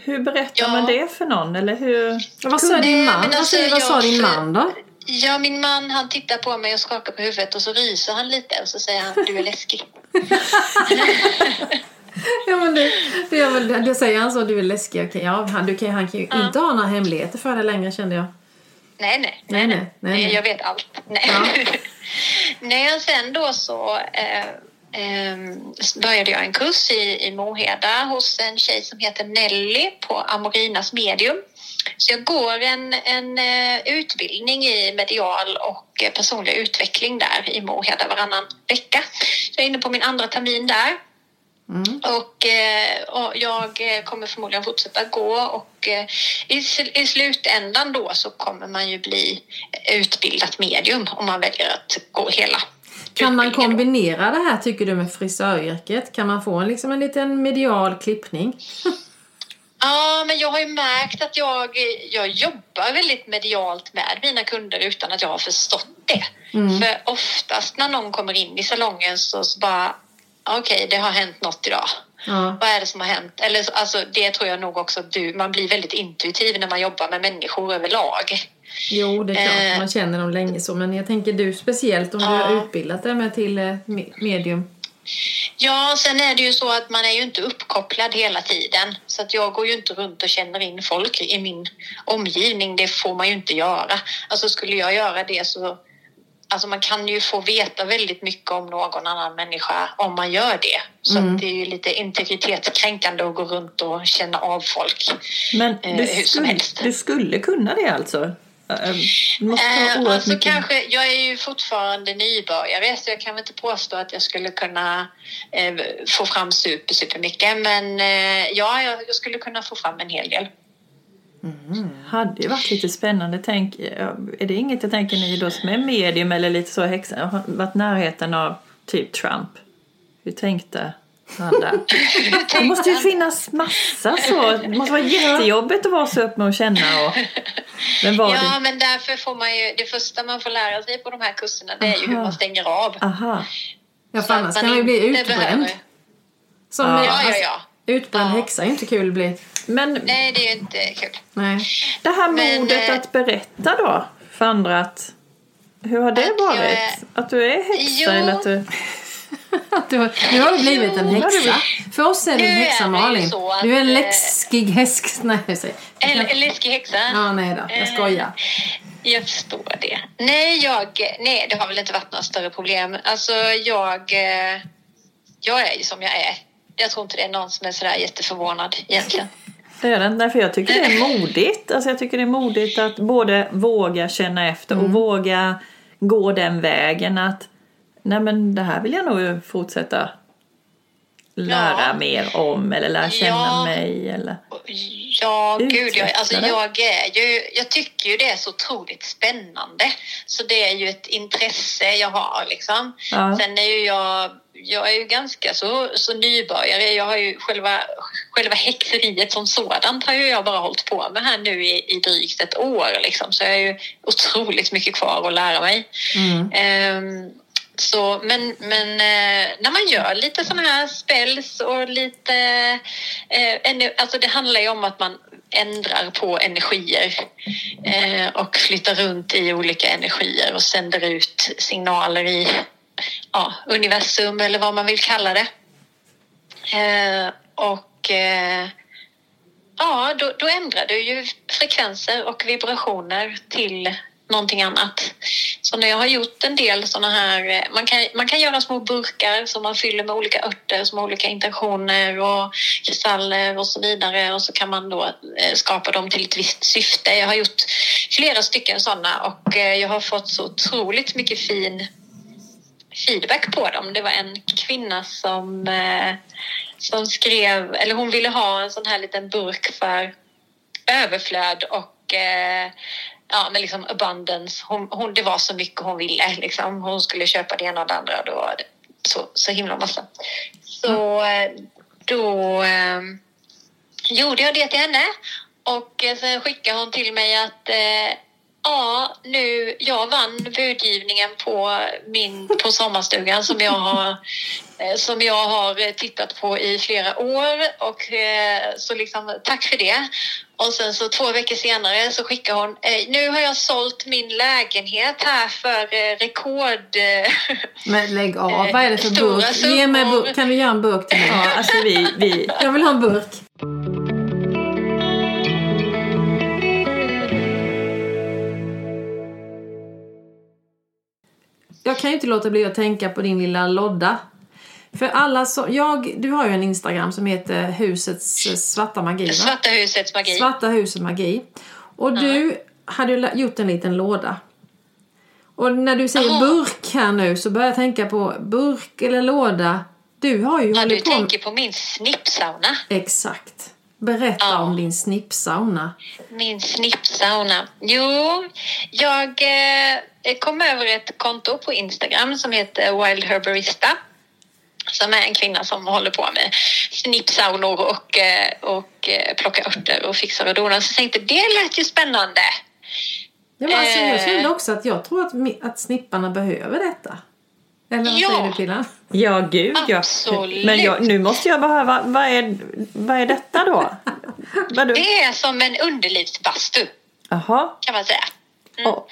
hur berättar Ja. man det för någon? Eller hur? Vad sa din Nej, man? Vad alltså, vad sa din man då? Ja, min man han tittar på mig och skakar på huvudet och så ryser han lite och så säger han du är läskig. Ja, men det, gör väl- det säger han så, du är läskig. Okej, ja, han, du kan, han kan ju inte ha några hemligheter för dig längre kände jag. Nej, nej. Nej, nej, nej, nej. Jag vet allt. Nej. Ja. nej, och sen då så eh, började jag en kurs i, i Moheda hos en tjej som heter Nelly på Amorinas medium. Så jag går en, en eh, utbildning i medial och eh, personlig utveckling där i Moheda varannan vecka. Jag är inne på min andra termin där. Och, eh, och jag kommer förmodligen fortsätta gå och i, i slutändan då så kommer man ju bli utbildat medium om man väljer att gå hela Kan man kombinera det här tycker du med frisöryrket? Kan man få en, liksom en liten medial klippning? Ja, men jag har ju märkt att jag, jag jobbar väldigt medialt med mina kunder utan att jag har förstått det. För oftast när någon kommer in i salongen så, så bara okej, det har hänt något idag. Ja. Vad är det som har hänt? Eller så- alltså, det tror jag nog också att du, man blir väldigt intuitiv när man jobbar med människor överlag. Jo, det är klart. Eh. Man känner dem länge så. Men jag tänker du speciellt om du Ja. har utbildat dig med till eh, me- medium. Ja, sen är det ju så att man är ju inte uppkopplad hela tiden. Så att jag går ju inte runt och känner in folk i min omgivning. Det får man ju inte göra. Alltså skulle jag göra det så... Alltså man kan ju få veta väldigt mycket om någon annan människa om man gör det. Så att det är ju lite integritetskränkande att gå runt och känna av folk. Men Eh, du, hur som skulle, helst. du skulle kunna det alltså? Eh, ha Eh, oerhört alltså kanske, jag är ju fortfarande nybörjare så jag kan väl inte påstå att jag skulle kunna eh, få fram super, super mycket. Men eh, ja, jag, jag skulle kunna få fram en hel del. hade ju varit lite spännande. Tänk, är det inget jag tänker ni då som är medium eller lite så häxa, har varit närheten av typ Trump? Hur tänkte där? Det måste ju finnas massa så. Det måste vara jättejobbigt att vara så med att känna och... Men var Ja, det... men därför får man ju, det första man får lära sig på de här kurserna det är ju hur man stänger av. Aha. Ja, för annars kan man ju bli utbränd. Som, Ja. Ja, alltså, ja, Utbränd Ja. häxa är inte kul att bli. Men Nej, det är ju inte kul. Nej. det här Men, modet eh, att berätta då för andra att... Hur har det Att jag varit? är- Att du är häxa Jo. eller att du... Du har, nu har du blivit en häxa. För oss är du en häxa Malin. Du är en eh, läskig häsk. Nej, jag säger. En, en läskig häxa. Ja, nej då. Jag skojar. Jag förstår det. Nej, jag, nej, det har väl inte varit några större problem. Alltså, jag, eh, jag är ju som jag är. Jag tror inte det är någon som är sådär jätteförvånad egentligen. Det är det inte, för jag tycker det är modigt. Alltså jag tycker det är modigt att både våga känna efter och våga gå den vägen att nej men det här vill jag nog fortsätta lära Ja. mer om eller lära känna Ja. mig eller Ja, gud. Jag, alltså, Utveckla det. jag, är ju, jag tycker ju det är så otroligt spännande. Så det är ju ett intresse jag har. Liksom. Ja. Sen är ju jag, jag är ju ganska så, så nybörjare. Jag har ju själva, själva häxeriet som sådant har ju jag bara hållit på med här nu i, i drygt ett år. Liksom. Så jag har ju otroligt mycket kvar att lära mig. Mm. Ehm, så, men men eh, när man gör lite sådana här spells och lite... Eh, alltså det handlar ju om att man ändrar på energier eh, och flyttar runt i olika energier och sänder ut signaler i ja, universum eller vad man vill kalla det. Eh, och eh, ja, då, då ändrar du ju frekvenser och vibrationer till någonting annat. Så när jag har gjort en del sådana här, eh, man kan, man kan göra små burkar som man fyller med olika örter som har olika intentioner och kristaller och så vidare och så kan man då eh, skapa dem till ett visst syfte. Jag har gjort flera stycken sådana och eh, jag har fått så otroligt mycket fin feedback på dem. Det var en kvinna som, som skrev, eller hon ville ha en sån här liten burk för överflöd och eh, ja, men liksom abundance. Hon, hon, det var så mycket hon ville. Liksom. Hon skulle köpa det ena och det andra och då så, så himla massa. Så eh, då eh, gjorde jag det till henne och eh, sen skickade hon till mig att eh, Ja, nu, jag vann budgivningen på, min, på sommarstugan som jag, har, eh, som jag har tittat på i flera år. Och, eh, så liksom, tack för det. Och sen så två veckor senare så skickar hon, eh, nu har jag sålt min lägenhet här för eh, rekord... eh, Men lägg av, Eh, vad är det för stora burk? Ge mig burk. Kan du göra en burk till mig? Ja, alltså vi, vi, Jag vill ha en burk. Kan ju inte låta bli att tänka på din lilla lodda. För alla som, jag, du har ju en Instagram som heter Husets eh, svarta magi va? Svarta husets magi. Svarta huset magi. Och du hade gjort en liten låda. Och när du säger Jaha. burk här nu så börjar jag tänka på burk eller låda. Du har ju Ja, du hållit på med... tänker på min snippsauna. Exakt. Berätta Ja. om din snippsauna. Min snippsauna. Jo, jag eh, kom över ett konto på Instagram som heter Wild Herbarista. Som är en kvinna som håller på med snippsaunor och, eh, och eh, plockar örter och fixar och donar. Så jag tänkte det lät ju spännande. Ja, men alltså, jag kände också att jag tror att, att snipparna behöver detta. Eller vad Ja. säger du Pillan? Ja gud ja. Absolut. Men jag, nu måste jag bara höra, vad är, vad är detta då? Vadå? Det är som en underlivsbastu Jaha. kan man säga. Åh.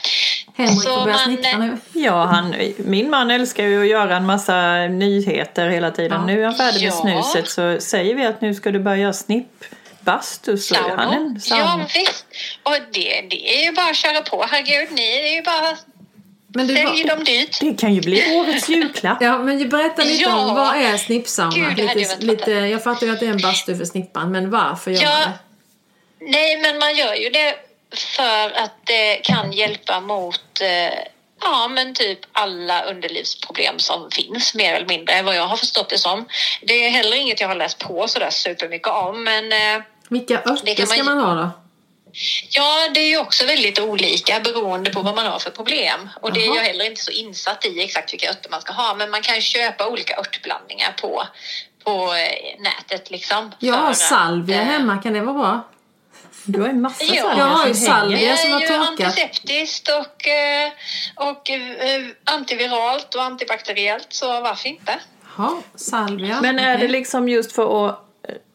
Henrik Så får börja eh, nu. Ja, han, min man älskar ju att göra en massa nyheter hela tiden. Ja. Nu är han färdig med Ja. snuset så säger vi att nu ska du börja göra snippbastu så är han en Ja sauna. visst. Och det, det är ju bara att köra på. Herregud, ni är ju bara Men du, sälj vad- dem dyrt. Det kan ju bli årets julklapp. Ja, men berätta lite Ja. om vad är snippsauna? Gud, lite, lite, jag fattar ju att det är en bastu för snippan, men varför gör Ja. man det? Nej, men man gör ju det för att det kan hjälpa mot eh, ja, men typ alla underlivsproblem som finns mer eller mindre vad jag har förstått det som. Det är heller inget jag har läst på sådär supermycket om men eh, Vilka Det örter man ska man ha då? Ja, det är ju också väldigt olika beroende på vad man har för problem. Och det är Jaha. jag heller inte så insatt i exakt vilka örter man ska ha. Men man kan köpa olika örtblandningar på, på eh, nätet liksom. Jag har att, salvia eh, hemma, kan det vara bra? Du har ju massa Ja. salvia Jag har ju salvia. som har torkat. antiseptiskt och, eh, och eh, antiviralt och antibakteriellt. Så varför inte? Ja, salvia. Men är det liksom just för att eh,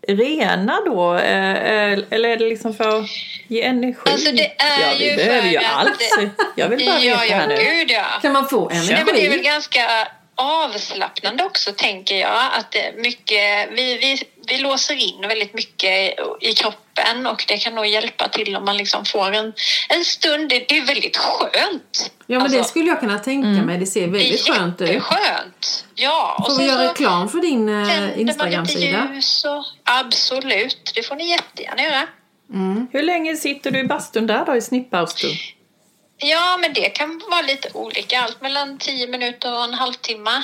rena då? Eh, eh, Eller är det liksom för att ge energi? Alltså, det är ja, vi ju behöver ju för att- allt. Jag vill bara ja, veta här ja, nu. gud ja. Kan man få energi? Nej, men det är väl ganska avslappnande också tänker jag. Att mycket, vi, vi, vi låser in väldigt mycket i kroppen och det kan nog hjälpa till om man liksom får en, en stund. Det, det är väldigt skönt. Ja, men Alltså, det skulle jag kunna tänka mig. Det ser det väldigt är skönt ut. jätteskönt. Ja, och Får vi göra reklam för din eh, Instagram-sida? ljus och absolut, det får ni jättegärna göra. Hur länge sitter du i bastun där då i snippbastun? Ja, men det kan vara lite olika. Allt mellan 10 minuter och en halvtimme.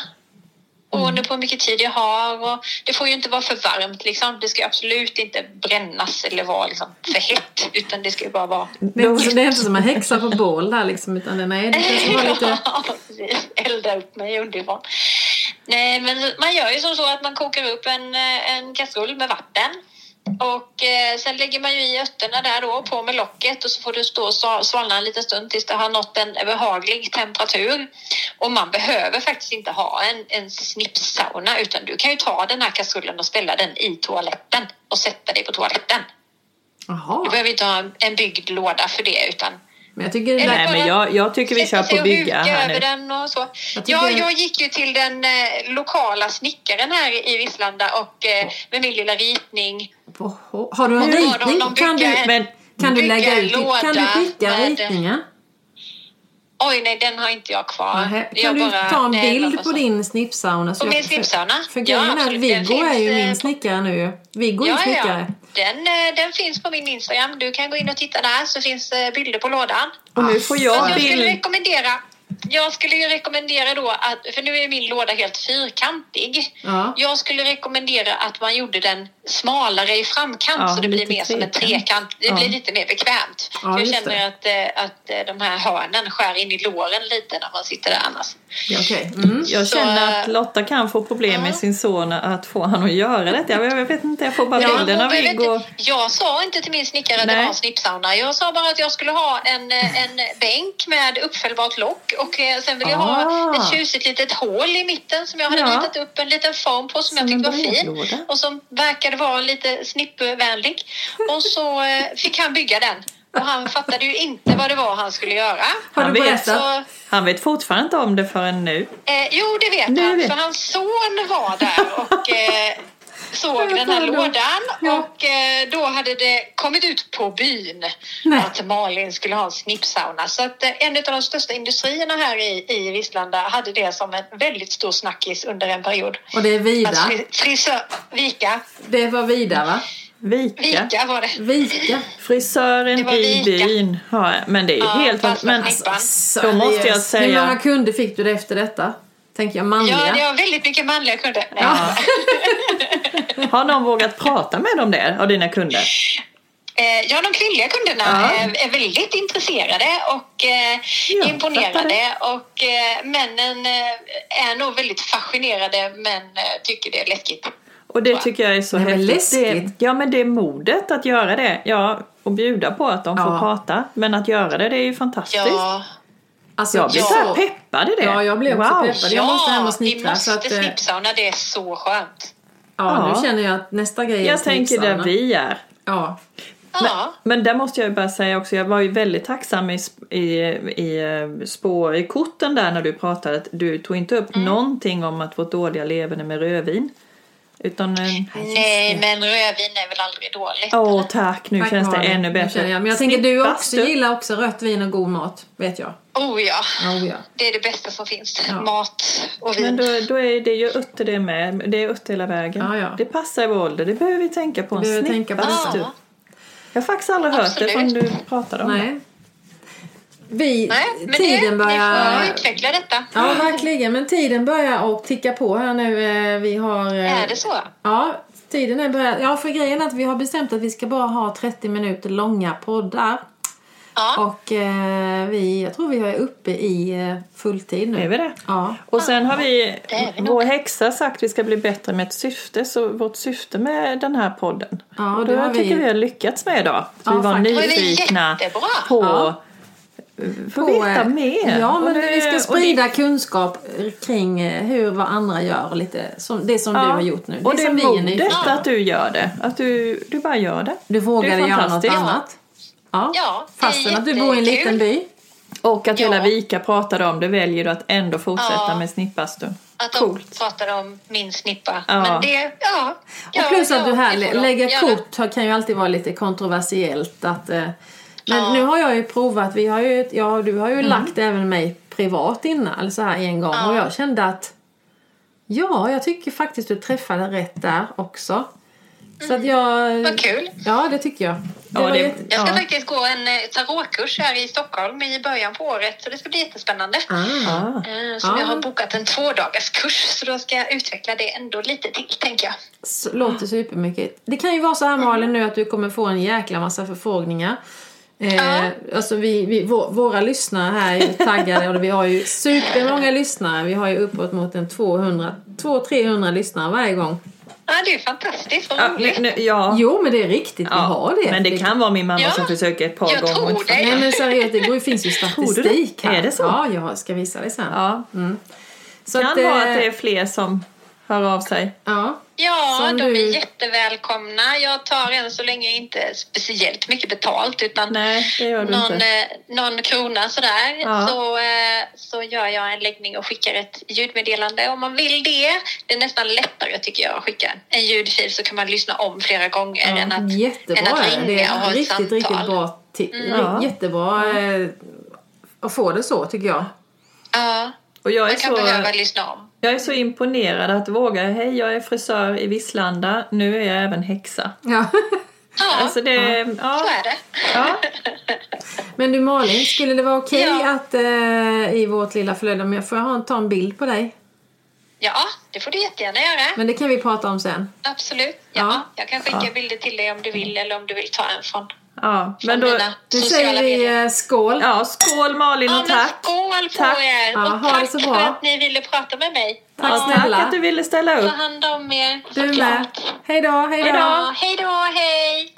Beroende på hur mycket tid jag har. Och det får ju inte vara för varmt. Liksom. Det ska absolut inte brännas eller vara liksom, för hett. Utan det ska ju bara vara... Det är, inte, det är inte som en häxa på bål där liksom, utan det, nej, det kanske var lite... Ja, precis. Elda upp mig underifrån. Nej, men man gör ju som så att man kokar upp en, eh, en kastrull med vatten. Och eh, sen lägger man ju i örterna där då på med locket och så får det stå och sva- svalna en liten stund tills det har nått en behaglig temperatur. Och man behöver faktiskt inte ha en, en snippsauna utan du kan ju ta den här kastrullen och ställa den i toaletten och sätta dig på toaletten. Jaha. Du behöver inte ha en byggd låda för det utan Men jag tycker Nej men jag, jag tycker vi kör på bygga här över nu. den och så. Jag tycker- Ja, jag gick ju till den eh, lokala snickaren här i Vislanda och eh, med min lilla ritning. Har du en de ritning? någon Kan du, Men kan du lägga ut? Kan du skicka ritningen? Oj, nej, den har inte jag kvar. Jag Kan du bara- ta en bild på din snippsauna? På min jag- för-? För Ja, grejen är Viggo är ju min eh, snickare nu. Viggo är Ja, ja, snickare. Den, eh, den finns på min Instagram. Du kan gå in och titta där så finns eh, bilder på lådan. Och nu får Så jag jag skulle bild. rekommendera jag skulle ju rekommendera då att, för nu är min låda helt fyrkantig. Ja. Jag skulle rekommendera att man gjorde den smalare i framkant Ja, så det blir mer som en trekant. Det Ja. blir lite mer bekvämt. Ja, jag känner att, eh, att eh, de här hörnen skär in i låren lite när man sitter där annars. Ja, Okej. Mm. Jag Så, känner att eh, Lotta kan få problem med sin son att få han att göra detta. Jag jag vet inte, jag får bara Ja, bilden av Viggo. jag sa inte till min snickare att det var en snippsauna. Jag sa bara att jag skulle ha en, en bänk med uppfällbart lock och eh, sen vill jag Ah. ha ett tjusigt litet hål i mitten som jag hade Ja. ritat upp en liten form på som, Som jag tyckte var fin och som verkade vara lite snippvänlig. Och så eh, fick han bygga den. Och han fattade ju inte vad det var han skulle göra. Har Han du vet. berättat? Så, Han vet fortfarande inte om det förrän nu. Eh, jo, det vet Nu han. vet- För hans son var där och eh, såg den här lådan. Ja. Och eh, då hade det kommit ut på byn Nej. att Malin skulle ha en snippsauna. Så att eh, en av de största industrierna här i, i Vislanda hade det som en väldigt stor snackis under en period. Och det är Vida. Alltså, fri- frisör, Vika. Det var Vida va? Vika. Vika var det. Vika. Frisören Det var i Vika. byn. Ja, men det är ju Ja, helt Men snippan. då måste jag Seriöst. Hur säga... många kunder fick du det efter detta? Tänker jag manliga. Ja, det var väldigt mycket manliga kunder. Nej, Ja. Har någon vågat prata med dem där, av dina kunder? Eh, Ja, de kvinnliga kunderna Ja. är, väldigt intresserade och eh, Ja, imponerade. Och eh, männen är nog väldigt fascinerade men tycker det är läskigt. Och det tycker jag är så Men det är häftigt. Det, ja, men det är modet att göra det. Ja, och bjuda på att de får Ja. prata. Men att göra det, det är ju fantastiskt. Ja, Alltså, jag blir ja. så här peppad i det. Ja, jag blir också wow. peppad. Jag måste hem och vi snickra, måste så att, eh, snippsauna, det är så skönt. Ja, Ja. nu känner jag att nästa grej är Jag tänker där vi är. Ja. Ja, Men där måste jag ju bara säga också, jag var ju väldigt tacksam i, i, i eh, spår i korten där när du pratade. att Du tog inte upp Mm. någonting om att vårt dåliga leverne med rödvin. Utan en... nej men rödvin är väl aldrig dåligt? Åh tack, nu Tack, känns det ännu Nu bättre. jag. Men jag tänker du också Snippbastu. gillar också rött vin och god mat, vet jag. Oh ja, Oh, ja. det är det bästa som finns. Ja. Mat och Men vin. då, då är det ju utter det med. Det är utter hela vägen. Ja, ja. Det passar i vår ålder. Det behöver vi tänka på. En behöver tänka på. Jag har faktiskt aldrig hört det förrän du pratade om det. Nej. Vi, Nej, men tiden det, börjar... ni får utveckla detta. Ja, verkligen. Men tiden börjar att ticka på här nu. Eh, Vi har... eh, Är det så? Ja, tiden är börjat. Ja, för grejen är att vi har bestämt att vi ska bara ha 30 minuter långa poddar. Ja. Och eh, vi, jag tror vi är uppe i eh, fulltid nu. Är vi det? Ja. Och sen har vi, vi vår häxa sagt att vi ska bli bättre med ett syfte. Så vårt syfte med den här podden. Ja, och det det har tycker vi- vi har lyckats med idag. Ja, vi var faktiskt. Nyfikna på Ja. Få På, veta eh, mer. Ja, men det- vi ska sprida kunskap kring eh, hur vad andra gör och lite som, det som Ja. du har gjort nu. Och det är modet att du gör det. Att du, du bara gör det. Du vågade Det göra något annat. Ja. Ja, det Fastän att du bor i en liten by. Och att hela Ja. Vika pratade om det väljer du att ändå fortsätta Ja. med snippbastun. Att de Coolt. pratar om min snippa. Ja. Men det, ja. Och plus att du här det göra. kort kan ju alltid vara lite kontroversiellt. Att, eh, men Ja. nu har jag ju provat, vi har ju, ja, du har ju lagt även mig privat innan, så här en gång. Ja. Och jag kände att ja, jag tycker faktiskt du träffade rätt där också. Så att jag... Vad kul. Ja, det tycker jag. Det Ja, det- jätte... Jag ska Ja. faktiskt gå en eh, tarotkurs här i Stockholm i början på året så det ska bli jättespännande. ah. Ah. Eh, Så Ja. jag har bokat en tvådagarskurs så då ska jag utveckla det ändå lite till tänker jag. Så, låter supermycket. Det kan ju vara så här Malin nu att du kommer få en jäkla massa förfrågningar. Eh, Ja. alltså vi, vi, vå- våra lyssnare här är taggade och vi har ju supermånga lyssnare. Vi har ju uppåt mot en 200, 200-300 lyssnare varje gång. Ja, det är fantastiskt, vad Ja, roligt. nu, ja. Jo men det är riktigt, vi har det. Men det kan vara min mamma Ja. som försöker ett par Jag gånger. tror det. Nej men seriöst, det går, finns ju Tror du statistik det? här. Är det så? Ja, jag ska visa dig sen. Ja. Så kan att, vara eh, att det är fler som hör av sig. Ja. Ja, Som de du- är jättevälkomna. Jag tar än så länge inte speciellt mycket betalt utan Mm. Nej, någon, eh, någon krona sådär. Ja. Så, eh, så gör jag en läggning och skickar ett ljudmeddelande om man vill det. Det är nästan lättare tycker jag att skicka en ljudfil så kan man lyssna om flera gånger än att, Jättebra än att är det. Ringa och ha är ett riktigt, samtal. riktigt bra. Mm. Ja. Jättebra eh, att få det så tycker jag. Ja, Och jag är, man kan så, behöva lyssna om. Jag är så imponerad att våga. Hej, jag är frisör i Visslanda. Nu är jag även häxa. Ja. Ja, Alltså det, så ja, är det. ja. Men du Malin, skulle det vara okej Ja. att eh, i vårt lilla flöde, om jag får jag ha, ta en bild på dig? Ja, det får du jättegärna göra. Men det kan vi prata om sen. Absolut. Ja, Ja. Jag kan skicka bilder till dig om du vill eller om du vill ta en från, Ja, men då, Nu säger vi medier. eh, skål. ja, skål Malin Ja, och tack! skål på Tack. er! Ja, och tack för att ni ville prata med mig. Tack Ja, snälla. Tack att du ville ställa Ta upp. hand om er. Du med. såklart. Hej då, hej då. Ja, hej då, hej!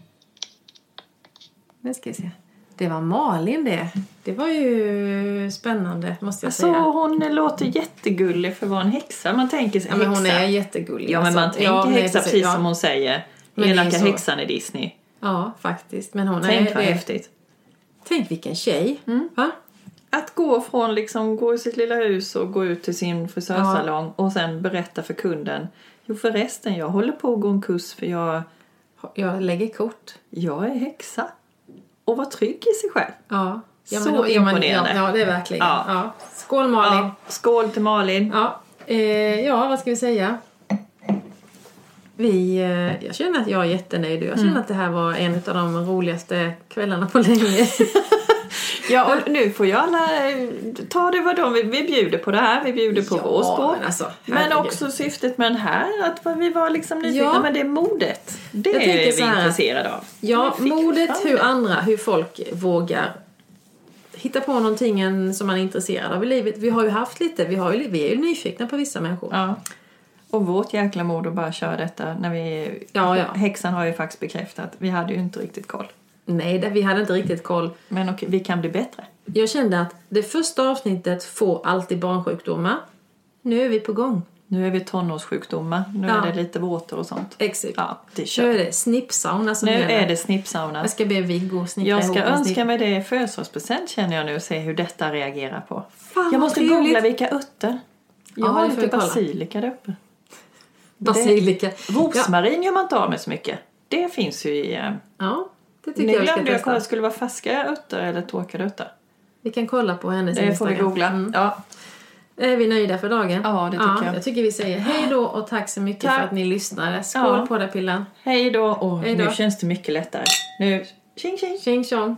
Nu ska vi se. Det var Malin det. Det var ju spännande måste jag Alltså, säga. hon låter jättegullig för att vara en häxa. Man tänker sig Ja, men hon häxa. är jättegullig. Ja, men alltså. man tänker Ja, häxa precis ja. som hon säger. Men Elaka häxan i Disney. Ja, faktiskt. Men hon Tänk är vad det. häftigt. Tänk vilken tjej. Mm. Va? Att gå från liksom, gå i sitt lilla hus och gå ut till sin frisörsalong och sen berätta för kunden. Jo förresten, jag håller på att gå en kurs för jag, Jag lägger kort. jag är häxa. Och var trygg i sig själv. Ja. ja Så men, ja, men, imponerande. Ja, ja, det är verkligen. Ja. Ja. Skål Malin. Ja, skål till Malin. Ja, eh, ja, vad ska vi säga? Vi, eh, jag känner att jag är jättenöjd och jag Mm. känner att det här var en av de roligaste kvällarna på länge. Ja, och nu får ju alla eh, ta det vad de vill. Vi bjuder på det här, vi bjuder på Ja, vår spår. men alltså, men också syftet med den här, att vi var liksom nyfikna, Ja. men det är modet. Det Jag är vi här. intresserade av. ja, modet, hur andra, hur folk vågar hitta på någonting som man är intresserad av i livet. Vi har ju haft lite, vi, har ju, vi är ju nyfikna på vissa människor. Ja. Och vårt jäkla mod att bara köra detta när vi... Ja, ja. Häxan har ju faktiskt bekräftat, vi hade ju inte riktigt koll. Nej, vi hade inte riktigt koll. Men okej, vi kan bli bättre. Jag kände att det första avsnittet får alltid barnsjukdomar. Nu är vi på gång. Nu är vi tonårssjukdomar, nu Ja. är det lite våtor och sånt. Exakt. Ja, det Nu kör. är det snippsauna som Nu gäller. är det snippsauna. Jag ska be Viggo snickra Jag ska önska mig det i födelsedagspresent känner jag nu och se hur detta reagerar på. Fan, jag måste googla vilka örter. Jag Ja, har lite basilika där uppe. Basilika. Rosmarin gör man inte av med så mycket. Det finns ju i... eh, Ja, det tycker Nu jag glömde jag kolla, skulle det vara färska örter eller torkade örter? Vi kan kolla på hennes Det får vi googla. Mm. Ja. Är vi nöjda för dagen? Ja, det tycker jag. Jag tycker vi säger hej då och tack så mycket Tack. för att ni lyssnade. Skål Ja. på dig Pillan. Hej då! Hej då. nu känns det mycket lättare. Nu, tjing tjing! Tjing tjong.